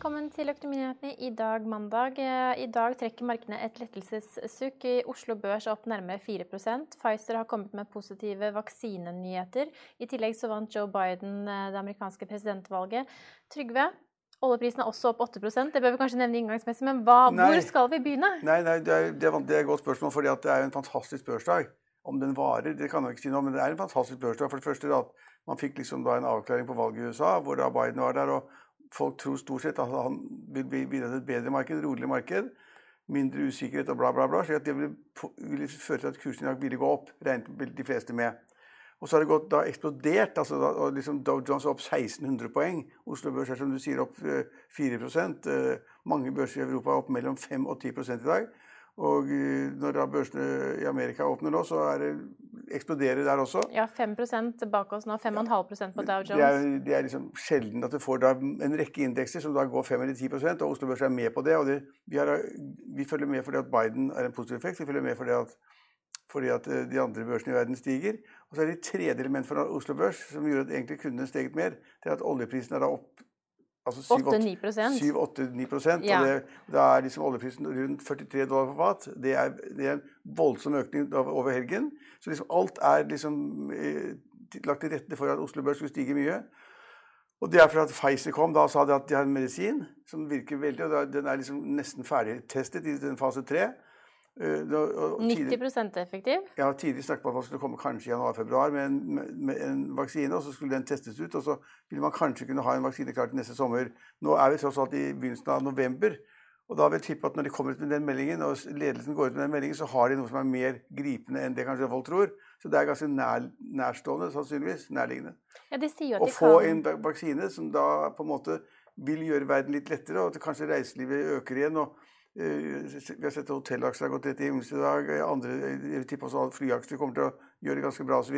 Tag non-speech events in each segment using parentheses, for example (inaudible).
Velkommen til Økonominyhetene i dag mandag. Eh, I dag trekker markedene et lettelsessukk. I Oslo Børs opp nærmere 4 Pfizer har kommet med positive vaksinenyheter. I tillegg så vant Joe Biden eh, det amerikanske presidentvalget. Trygve, oljeprisen er også opp 8% Det bør vi kanskje nevne inngangsmessig, men hva, hvor skal vi begynne? Nei, nei det, er, det, er, det er et godt spørsmål, fordi det er en fantastisk børsdag. Om den varer, det kan jeg ikke si noe men det er en fantastisk børsdag. For det første at man fikk liksom en avklaring på valget i USA, hvor da Biden var der. og folk tror stort sett at han vil bidra til et bedre marked, roligere marked, mindre usikkerhet og bla, bla, bla. Så det vil, vil føre til at kursen i dag ville gå opp, regnet de fleste med. Og så har det gått da eksplodert. altså da, og liksom Dow Jones opp 1600 poeng. Oslo Børs er som du sier opp 4 uh, Mange børser i Europa er opp mellom 5 og 10 i dag. Og uh, når da børsene i Amerika åpner nå, så er det eksploderer der også. Ja, 5% bak oss nå. 5,5% på Dow Jones. Det er, det er liksom sjelden at du får en rekke indekser som da går 5 eller 10% og Oslo Børs er med på det. og det, vi, har, vi, følger med fordi at Biden er en positiv effekt. Vi følger med fordi at, fordi at eh, de andre børsene i verden stiger. Og så er det et tredje element for Oslo Børs som gjør at egentlig kunne steget mer. Det er at oljeprisen er da opp Altså 7-8-9 ja. og det, Da er liksom oljeprisen rundt 43 dollar på fat. Det er, det er en voldsom økning over helgen. Så liksom alt er liksom eh, lagt til rette for at Oslo Børs skulle stige mye. Og det er fordi at Pfizer kom. Da sa de at de har en medisin som virker veldig, og den er liksom nesten ferdigtestet i den fase tre. 90 eh, effektiv? Ja, Tidlig snakket man om at man skulle komme kanskje i januar-februar med, med, en vaksine. og Så skulle den testes ut, og så ville man kanskje kunne ha en vaksine klar til neste sommer. Nå er vi tross alt i begynnelsen av november. Og da vil jeg tippe at når de kommer ut med den meldingen, og ledelsen går ut med den meldingen, så har de noe som er mer gripende enn det kanskje folk tror. Så det er ganske nær, nærstående, sannsynligvis. Nærliggende. Ja, de sier at Å få kan... en vaksine som da på en måte vil gjøre verden litt lettere, og at kanskje reiselivet øker igjen. og vi har sett at hotellaksjer har gått rett i himmels i dag. Andre jeg tipper også at flyaksjer kommer til å gjøre det ganske bra osv.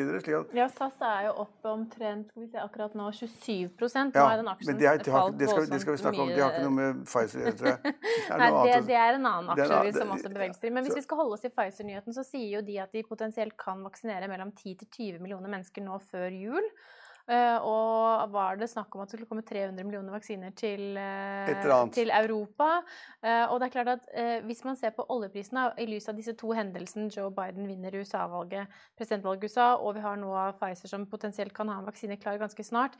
Ja, SAS er jo opp omtrent skal vi se, akkurat nå 27 Nå er den aksjen men det, er, det, har, det, skal, det, skal, vi snakke om. Det har ikke noe med Pfizer å gjøre, tror jeg. (laughs) Nei, det, det, er en annen aksje en, som også beveger seg. Men hvis vi skal holde oss i Pfizer-nyheten, så sier jo de at de potensielt kan vaksinere mellom 10 til 20 millioner mennesker nå før jul. Eh, og var det snakk om at det skulle komme 300 millioner vaksiner til, eh, til Europa. Eh, og det er klart at hvis man ser på oljeprisene i lys av disse to hendelsene, Joe Biden vinner USA-valget, presidentvalget i USA, og vi har nå Pfizer som potensielt kan ha en vaksine klar ganske snart.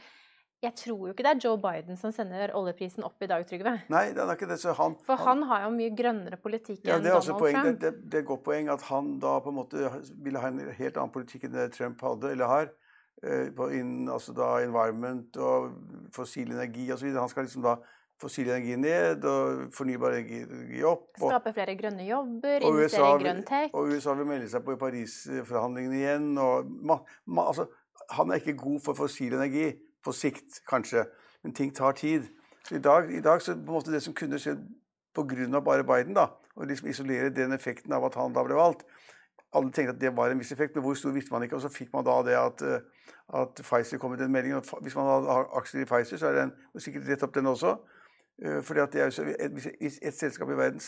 Jeg tror jo ikke det er Joe Biden som sender oljeprisen opp i dag, Trygve. Nei, det er ikke det, så han... For han, han har jo mye grønnere politikk ja, enn Donald poeng, Trump. Det, det, det, er et godt poeng at han da på en måte ville ha en helt annen politikk enn det Trump hadde, eller har. Eh, på in, altså da environment og fossil energi osv. Han skal liksom da fossil energi ned og fornybar energi opp. Og, Skape flere grønne jobber, investere i grønn tech. Og USA vil melde seg på i Paris-forhandlingene igjen. Og, ma, ma, altså, han er ikke god for fossil energi på sikt, kanskje, men ting tar tid. Så I dag, i dag så på en måte det som kunne skjedd pga. bare Biden, da, og liksom isolere den effekten av at han da ble valgt, alle tenkte at det var en viss effekt, men hvor stor visste man ikke. Og så fikk man da det at, eh, at Pfizer kom med den meldingen. Hvis man har aksjer i Pfizer, så er den sikkert rett opp den også. Eh, fordi at det er et, et, selskap i verden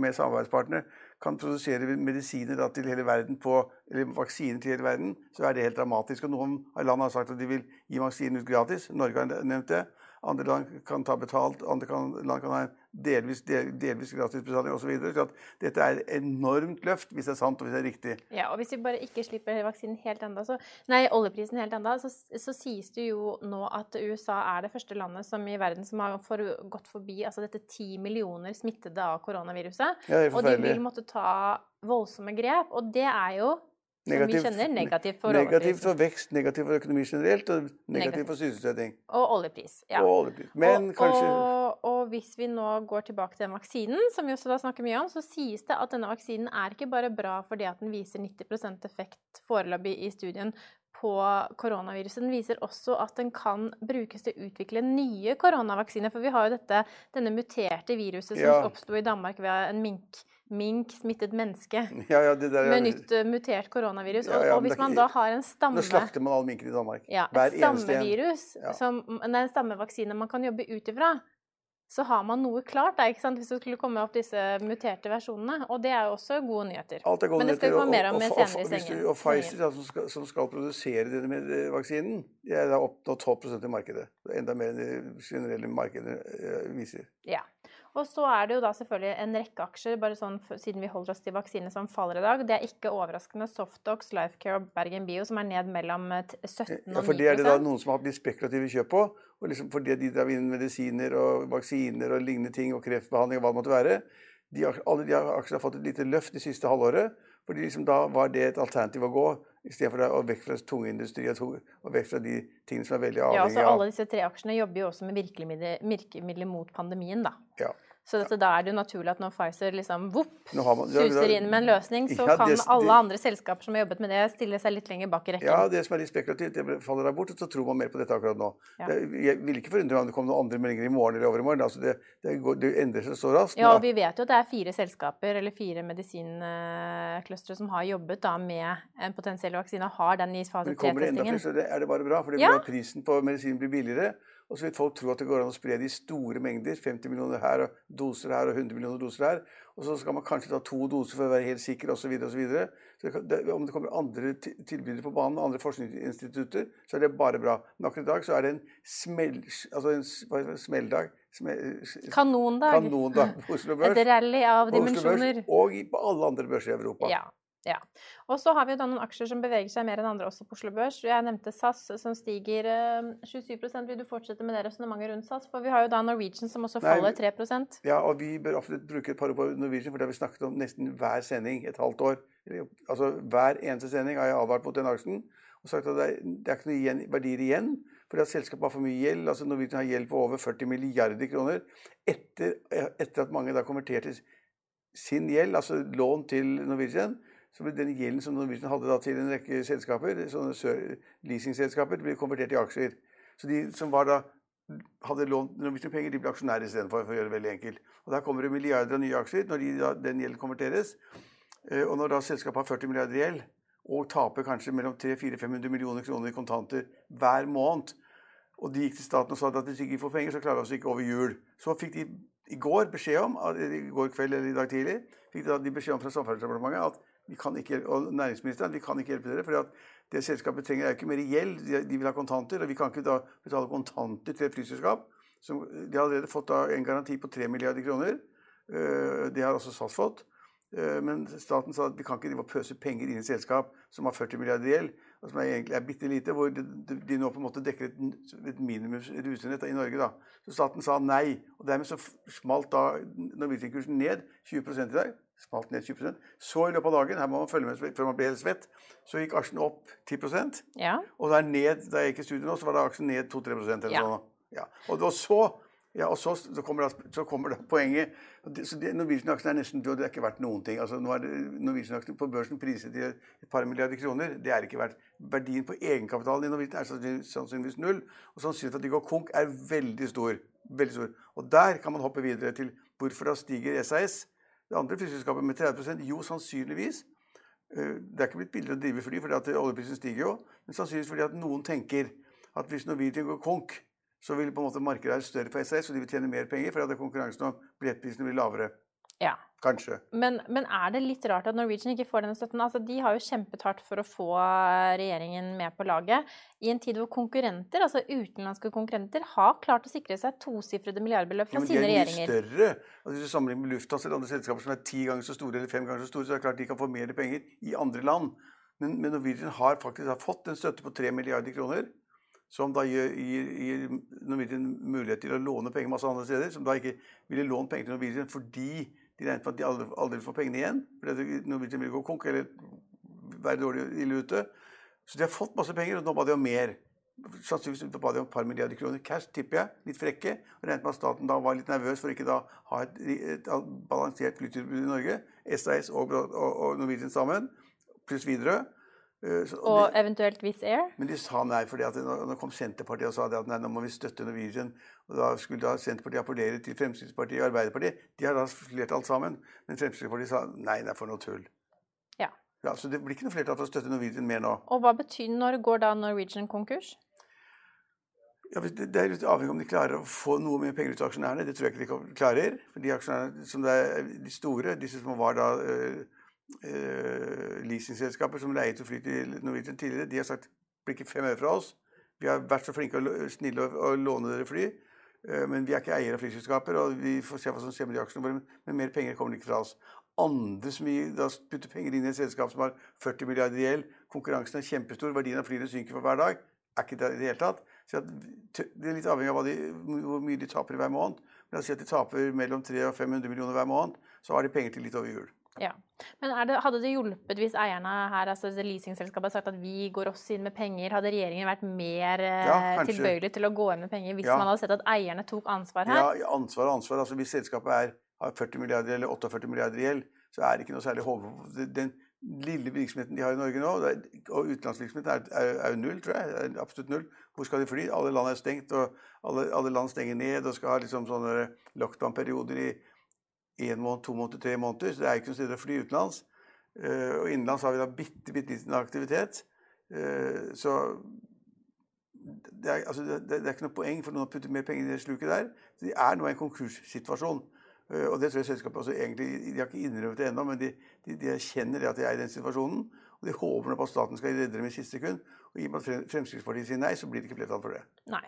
med samarbeidspartner kan produsere medisiner til hele verden på, eller vaksiner til hele verden, så er det helt dramatisk. Og Noen av landene har sagt at de vil gi vaksiner ut gratis. Norge har nevnt det. Andre land kan ta betalt, andre kan, land kan ha delvis, del, delvis gratisbetaling osv. Så, så dette er et enormt løft, hvis det er sant og hvis det er riktig. Ja, og Hvis vi bare ikke slipper vaksinen helt enda, så, nei, oljeprisen helt enda, så, så, sies det jo nå at USA er det første landet som i verden som har for, gått forbi altså dette ti millioner smittede av koronaviruset. Ja, og de vil måtte ta voldsomme grep. Og det er jo Negativ, som vi kjenner, negativt for Negativt for vekst, negativt for økonomi generelt, og negativt, negativ. for sysselsetting. Og oljepris. ja. Og oljepris. Men og, kanskje... Og, og, hvis vi nå går tilbake til den vaksinen, som vi også da snakker mye om, så sies det at denne vaksinen er ikke bare bra fordi at den viser 90 effekt foreløpig i studien på koronaviruset. Den viser også at den kan brukes til å utvikle nye koronavaksiner. For vi har jo dette, denne muterte viruset som ja. oppsto i Danmark ved en mink mink smittet menneske (laughs) ja, ja, der, med nytt uh, mutert koronavirus. Ja, og, og hvis man da har en stamme... Nå slakter man alle minker i Danmark. Ja, et stammevirus, som, er en stammevaksine man kan jobbe ut ifra, så har man noe klart der, ikke sant? hvis det skulle komme opp disse muterte versjonene. Og det er jo også gode nyheter. Alt er gode Men det skal vi få mer om og, senere i sengen. Og Pfizer, som, skal, som, skal, produsere denne eh, vaksinen, de er da oppnådd 12% i markedet. Enda mer enn det generelle markedet eh, viser. Ja. Og så er det jo da selvfølgelig en rekke aksjer, bare sånn siden vi holder oss til vaksine, som faller i dag. Det er ikke overraskende Softox, Lifecare og Bergen Bio, som er ned mellom 17 eh, og 9 Ja, For det er det da noen som har blitt spekulative kjøp på. og liksom Fordi de drar inn medisiner og vaksiner og lignende ting, og kreftbehandling og hva det måtte være. De, alle de aksjene har fått et lite løft det siste halvåret. fordi liksom da var det et alternativ å gå, istedenfor å vekk fra tunge industri og vekk fra de tingene som er veldig avhengig av Ja, så Alle disse tre aksjene jobber jo også med virkemidler, virkemidler mot pandemien, da. Ja. Så dette, da er det jo naturlig at når Pfizer liksom vopp, suser inn med en løsning, så (laughs) ja, kan det, alle andre selskaper som har jobbet med det, stille seg litt lenger bak i rekken. Ja, det som er litt spekulativt, det faller der bort, og så tror man mer på dette akkurat nå. Ja. Det, jeg vil ikke forundre meg om det kommer noen andre meldinger i morgen eller overmorgen. Altså det, det, går, det, endrer seg så raskt. Ja, og vi vet jo at det er fire selskaper, eller fire medisinclustere, som har jobbet da med en potensiell vaksine og har den i fase 3-testingen. Men kommer det enda flere, så er det bare bra, for det ja. at prisen på medisinen blir billigere. Og så vil folk tro at det går an å spre det i store mengder. 50 millioner her og doser her og 100 millioner doser her. Og så skal man kanskje ta to doser for å være helt sikker osv. Så videre, så, så det, om det kommer andre tilbydere på banen, andre forskningsinstitutter, så er det bare bra. Men akkurat i dag så er det en, smell, altså en smelldag. Smell, kanondag. kanondag på Oslo Børs. Et rally av dimensjoner. Og på alle andre børser i Europa. Ja. Ja. Og så har vi jo da noen aksjer som beveger seg mer enn andre også på Oslo Børs. Jeg nevnte SAS som stiger 27 eh, Vil du fortsette med det resonnementet rundt SAS? For vi har jo da Norwegian som også faller 3% Ja, og vi bør ofte bruke et par ord på Norwegian, for det har vi snakket om nesten hver sending et halvt år. Altså hver eneste sending har jeg advart mot den aksjen og sagt at det er, det er ikke noe igjen, verdier igjen. Fordi at selskapet har for mye gjeld. altså Norwegian har gjeld på over 40 milliarder kroner. Etter, etter at mange da konverterte sin gjeld, altså lån til Norwegian, så ble den gjelden som Norwegian hadde da til en rekke selskaper, sånne leasingselskaper, ble konvertert i aksjer. Så de som var da, hadde lånt Norwegian penger, de ble aksjonærer istedenfor, for å gjøre det veldig enkelt. Og Der kommer det milliarder av nye aksjer når de, da, den gjelden konverteres. Eh, og når da selskapet har 40 milliarder gjeld, og taper kanskje mellom 300-500 millioner kroner i kontanter hver måned, og de gikk til staten og sa at hvis de ikke får penger, så klarer vi oss ikke over jul. Så fikk de i går beskjed om, i går kveld eller i dag tidlig, fikk de beskjed om fra Samferdselsdepartementet at vi ikke, og næringsministeren vi kan ikke hjelpe dere. for det selskapet trenger er ikke mer gjeld, de, vil ha kontanter. Og vi kan ikke da betale kontanter til et flyselskap. Som, de har allerede fått en garanti på 3 milliarder kroner. Uh, det har også SAS fått. Uh, men staten sa at vi kan ikke pøse penger inn i selskap som har 40 milliarder gjeld, og som er egentlig er bitte lite, hvor de, de, nå på en måte dekker et, et minimums rutenett i Norge. da. Så staten sa nei. Og dermed så smalt da Norwegian-kursen ned 20 i dag smalt ned 20% Så i løpet av dagen her må man følge med før man blir helt svett, så gikk aksjen opp 10 ja. Og der ned, da jeg gikk i studio nå, så var det aksjen ned 2-3% eller ja. sånn. Ja. Og, og, så, ja, og så, så, kommer da, så, kommer det poenget. Så Norwegian-aksjen er nesten død. Det er ikke verdt noen ting. Altså, nå er Norwegian-aksjen på børsen priset til et par milliarder kroner. Det er ikke verdt. Verdien på egenkapitalen i Norwegian er sannsynligvis null. Og sannsynligheten for at de går konk, er veldig stor. veldig stor. Og der kan man hoppe videre til hvorfor da stiger SAS det andre flyselskapet med 30% Jo, sannsynligvis. Eh, det er ikke blitt billigere å drive fly fordi oljeprisen stiger jo, men sannsynligvis fordi at noen tenker at hvis Norwegian går konk, så vil på en måte markedet være større for SAS, og de vil tjene mer penger fordi at konkurransen om billettprisene blir lavere. Ja. Kanskje. Men, men, er det litt rart at Norwegian ikke får denne støtten? Altså, de har jo kjempet hardt for å få regjeringen med på laget. I en tid hvor konkurrenter, altså utenlandske konkurrenter, har klart å sikre seg tosifrede milliardbeløp fra ja, sine regjeringer. Men De er mye større. Altså, hvis du sammenligner med Lufthansa eller andre selskaper som er ti ganger så store eller fem ganger så store, så er det klart de kan få mer penger i andre land. Men, men Norwegian har faktisk har fått en støtte på tre milliarder kroner som da gir, gir, gir, Norwegian mulighet til å låne penger masse andre steder, som da ikke ville lånt penger til Norwegian fordi de regnet med at de aldri, aldri får pengene igjen. Fordi Norwegian vil gå konk eller være dårlig ille ute. Så de har fått masse penger, og nå ba de om mer. Sannsynligvis ba de om et par milliarder kroner cash, tipper jeg. Litt frekke. Og regnet med at staten da var litt nervøs for ikke da ha et, et balansert flytilbud i Norge. SAS og, og, og Norwegian sammen, pluss Widerøe. Eh, så, og, de, eventuelt Wizz Air? Men de sa nei, at nå kom Senterpartiet og sa at nei, nå må vi støtte Norwegian. Og da skulle da Senterpartiet appellere til Fremskrittspartiet og Arbeiderpartiet. De har da flertall sammen. Men Fremskrittspartiet sa nei, det er for noe tull. Ja. ja. Så det blir ikke noe flertall for å støtte Norwegian mer nå. Og hva betyr Når går da Norwegian konkurs? Ja, det er litt avhengig om de klarer å få noe mer penger ut til aksjonærene. Det tror jeg ikke de klarer. For de aksjonærene som er de store, disse som var da øh, leasingselskaper som leiet og fly til Norwegian tidligere, de har sagt blir ikke fem øre fra oss. Vi har vært så flinke og snille å låne dere fly, eh, men vi er ikke eiere av flyselskaper, og vi får se hva som skjer med de aksjene våre. Men mer penger kommer ikke fra oss. Andre som da putter penger inn i et selskap som har 40 milliarder i gjeld, konkurransen er kjempestor, verdien av flyene synker for hver dag, er ikke det i det hele tatt. Så det er litt avhengig av de, hvor mye de taper hver måned. Men la oss si at de taper mellom 300 og 500 millioner hver måned, så har de penger til litt over jul. Ja. Men det, hadde det hjulpet hvis eierne her, altså leasingselskapet, hadde sagt at vi går også inn med penger? Hadde regjeringen vært mer eh, ja, tilbøyelig til å gå inn med penger hvis ja. man hadde sett at eierne tok ansvar her? Ja, ansvar og ansvar. Altså, hvis selskapet er, har 40 milliarder eller 48 milliarder i gjeld, så er det ikke noe særlig håp. Den lille virksomheten de har i Norge nå, og utenlandsvirksomheten er, er, null, tror jeg. Er absolutt null. Hvor skal de fly? Alle land er stengt, og alle, alle land stenger ned og skal ha liksom sånne lockdown-perioder i én måned, to måneder, tre måneder. Så det er ikke noe sted å fly utenlands. Uh, og innenlands har vi da bitte, bitte liten aktivitet. Uh, så det er, altså, det, det er, ikke noe poeng for noen å putte mer penger i det sluket der. Så de er nå i en konkurssituasjon. Uh, og det tror jeg selskapet også egentlig De har ikke innrømmet det ennå, men de, de, de erkjenner at de er i den situasjonen. Og de håper nå på at staten skal redde dem i siste sekund. Og i og med at Fremskrittspartiet sier nei, så blir det ikke flertall for det. Nei.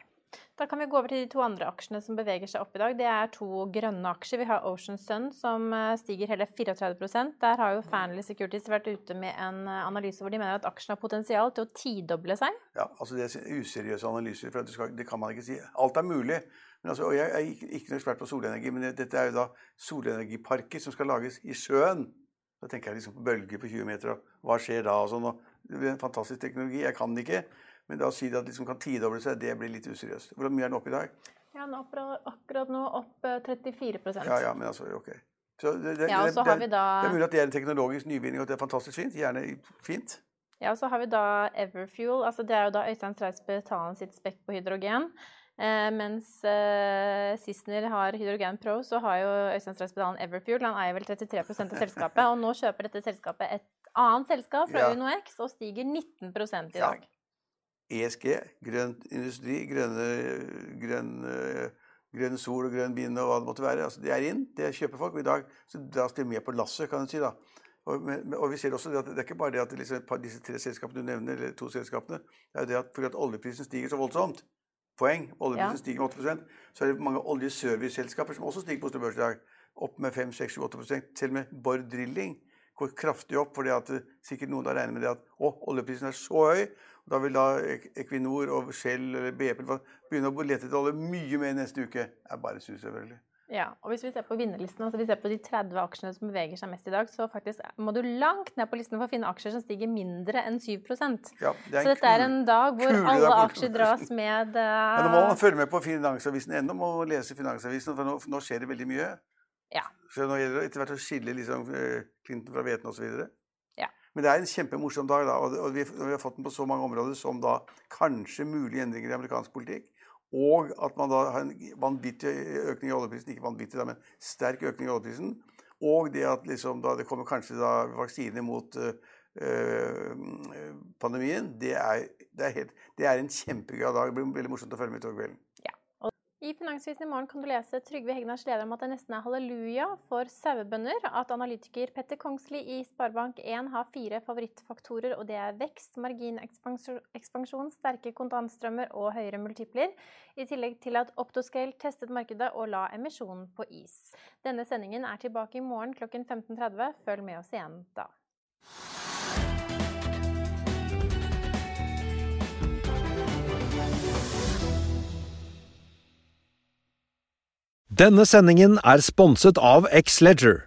Da kan vi gå over til de to andre aksjene som beveger seg opp i dag. Det er to grønne aksjer. Vi har Ocean Sun som eh, stiger hele 34% Der har jo Fanly Securities vært ute med en eh, analyse hvor de mener at aksjen har potensial til å tidoble seg. Ja, altså det er useriøse analyser. for det, kan man ikke si. Alt er mulig. Altså, Jeg er ikke, ikke noen ekspert på solenergi, men dette er jo da solenergiparker som skal lages i sjøen. Da tenker jeg liksom på bølger på 20 meter, og hva skjer da? og sånn. Og det blir en fantastisk teknologi. Jeg kan det ikke. Men da å si det at liksom kan tidoble seg, det blir litt useriøst. Hvor mye er den oppe i dag? Ja, den er akkurat nå opp 34 eh, Ja, ja, men altså, ok. Så det, det, ja, så har vi da... det er mulig at det er en teknologisk nyvinning, og at det er fantastisk fint. Gjerne fint. Ja, og så har vi da Everfuel. altså Det er jo da Øystein Streisbø Talen sitt spekk på hydrogen. Eh, mens eh, Sissener har Hydrogen Pro, så har jo Øystein Betalen Everfuel. Han eier vel 33% av selskapet. Og nå kjøper dette selskapet et annet selskap fra ja. UnoX og stiger 19 i dag. Ja. ESG, grønn industri, grønne, grønn, grønn, sol og grønn vind og hva det måtte være. Altså, det er inn, det kjøper folk. Og i dag så dras de med på lasset, kan du si. da. Og, men, og, vi ser også at det er ikke bare det at liksom, disse tre selskapene du nevner, eller to selskapene, det er jo det at fordi at oljeprisen stiger så voldsomt Poeng. Oljeprisen ja. stiger med 8% Så er det mange oljeserviceselskaper som også stiger på Oslo Børs i dag. Opp med 5-6-8 Til og med Borr Drilling går kraftig opp. fordi at sikkert noen har regnet med det at å, oljeprisen er så høy, da vil da Equinor og Shell eller BP begynne å lete etter olje mye mer neste uke. Det er bare sus, selvfølgelig. Ja, og Hvis vi ser på vinnerlisten, altså vi ser på de 30 aksjene som beveger seg mest i dag, så faktisk må du langt ned på listen for å finne aksjer som stiger mindre enn 7% ja, det Så dette er en dag hvor alle dag. aksjer dras med uh... (laughs) ja, Nå må man følge med på Finansavisen ennå, må lese Finansavisen, for nå, nå, skjer det veldig mye. Ja. Så nå gjelder det etter hvert å skille liksom, eh, Clinton fra Veten osv. Men det er en kjempemorsom dag, da, og vi, vi, har fått den på så mange områder som da kanskje mulige endringer i amerikansk politikk. Og at man da har en vanvittig økning i oljeprisen. Ikke vanvittig, da, men sterk økning i oljeprisen. Og det at liksom da det kommer kanskje da vaksine mot uh, pandemien. Det er, det, er helt, det er, en kjempegøy dag. Det blir veldig morsomt å følge med i kvelden. I Finansvisen i morgen kan du lese Trygve Hegnars leder om at det nesten er halleluja for sauebønder. At analytiker Petter Kongsli i Sparebank1 har fire favorittfaktorer, og det er vekst, marginekspansjon, sterke kontantstrømmer og høyere multipler. I tillegg til at Optoscale testet markedet og la emisjonen på is. Denne sendingen er tilbake i morgen klokken 15.30. Følg med oss igjen da. Denne sendingen er sponset av X-Leger.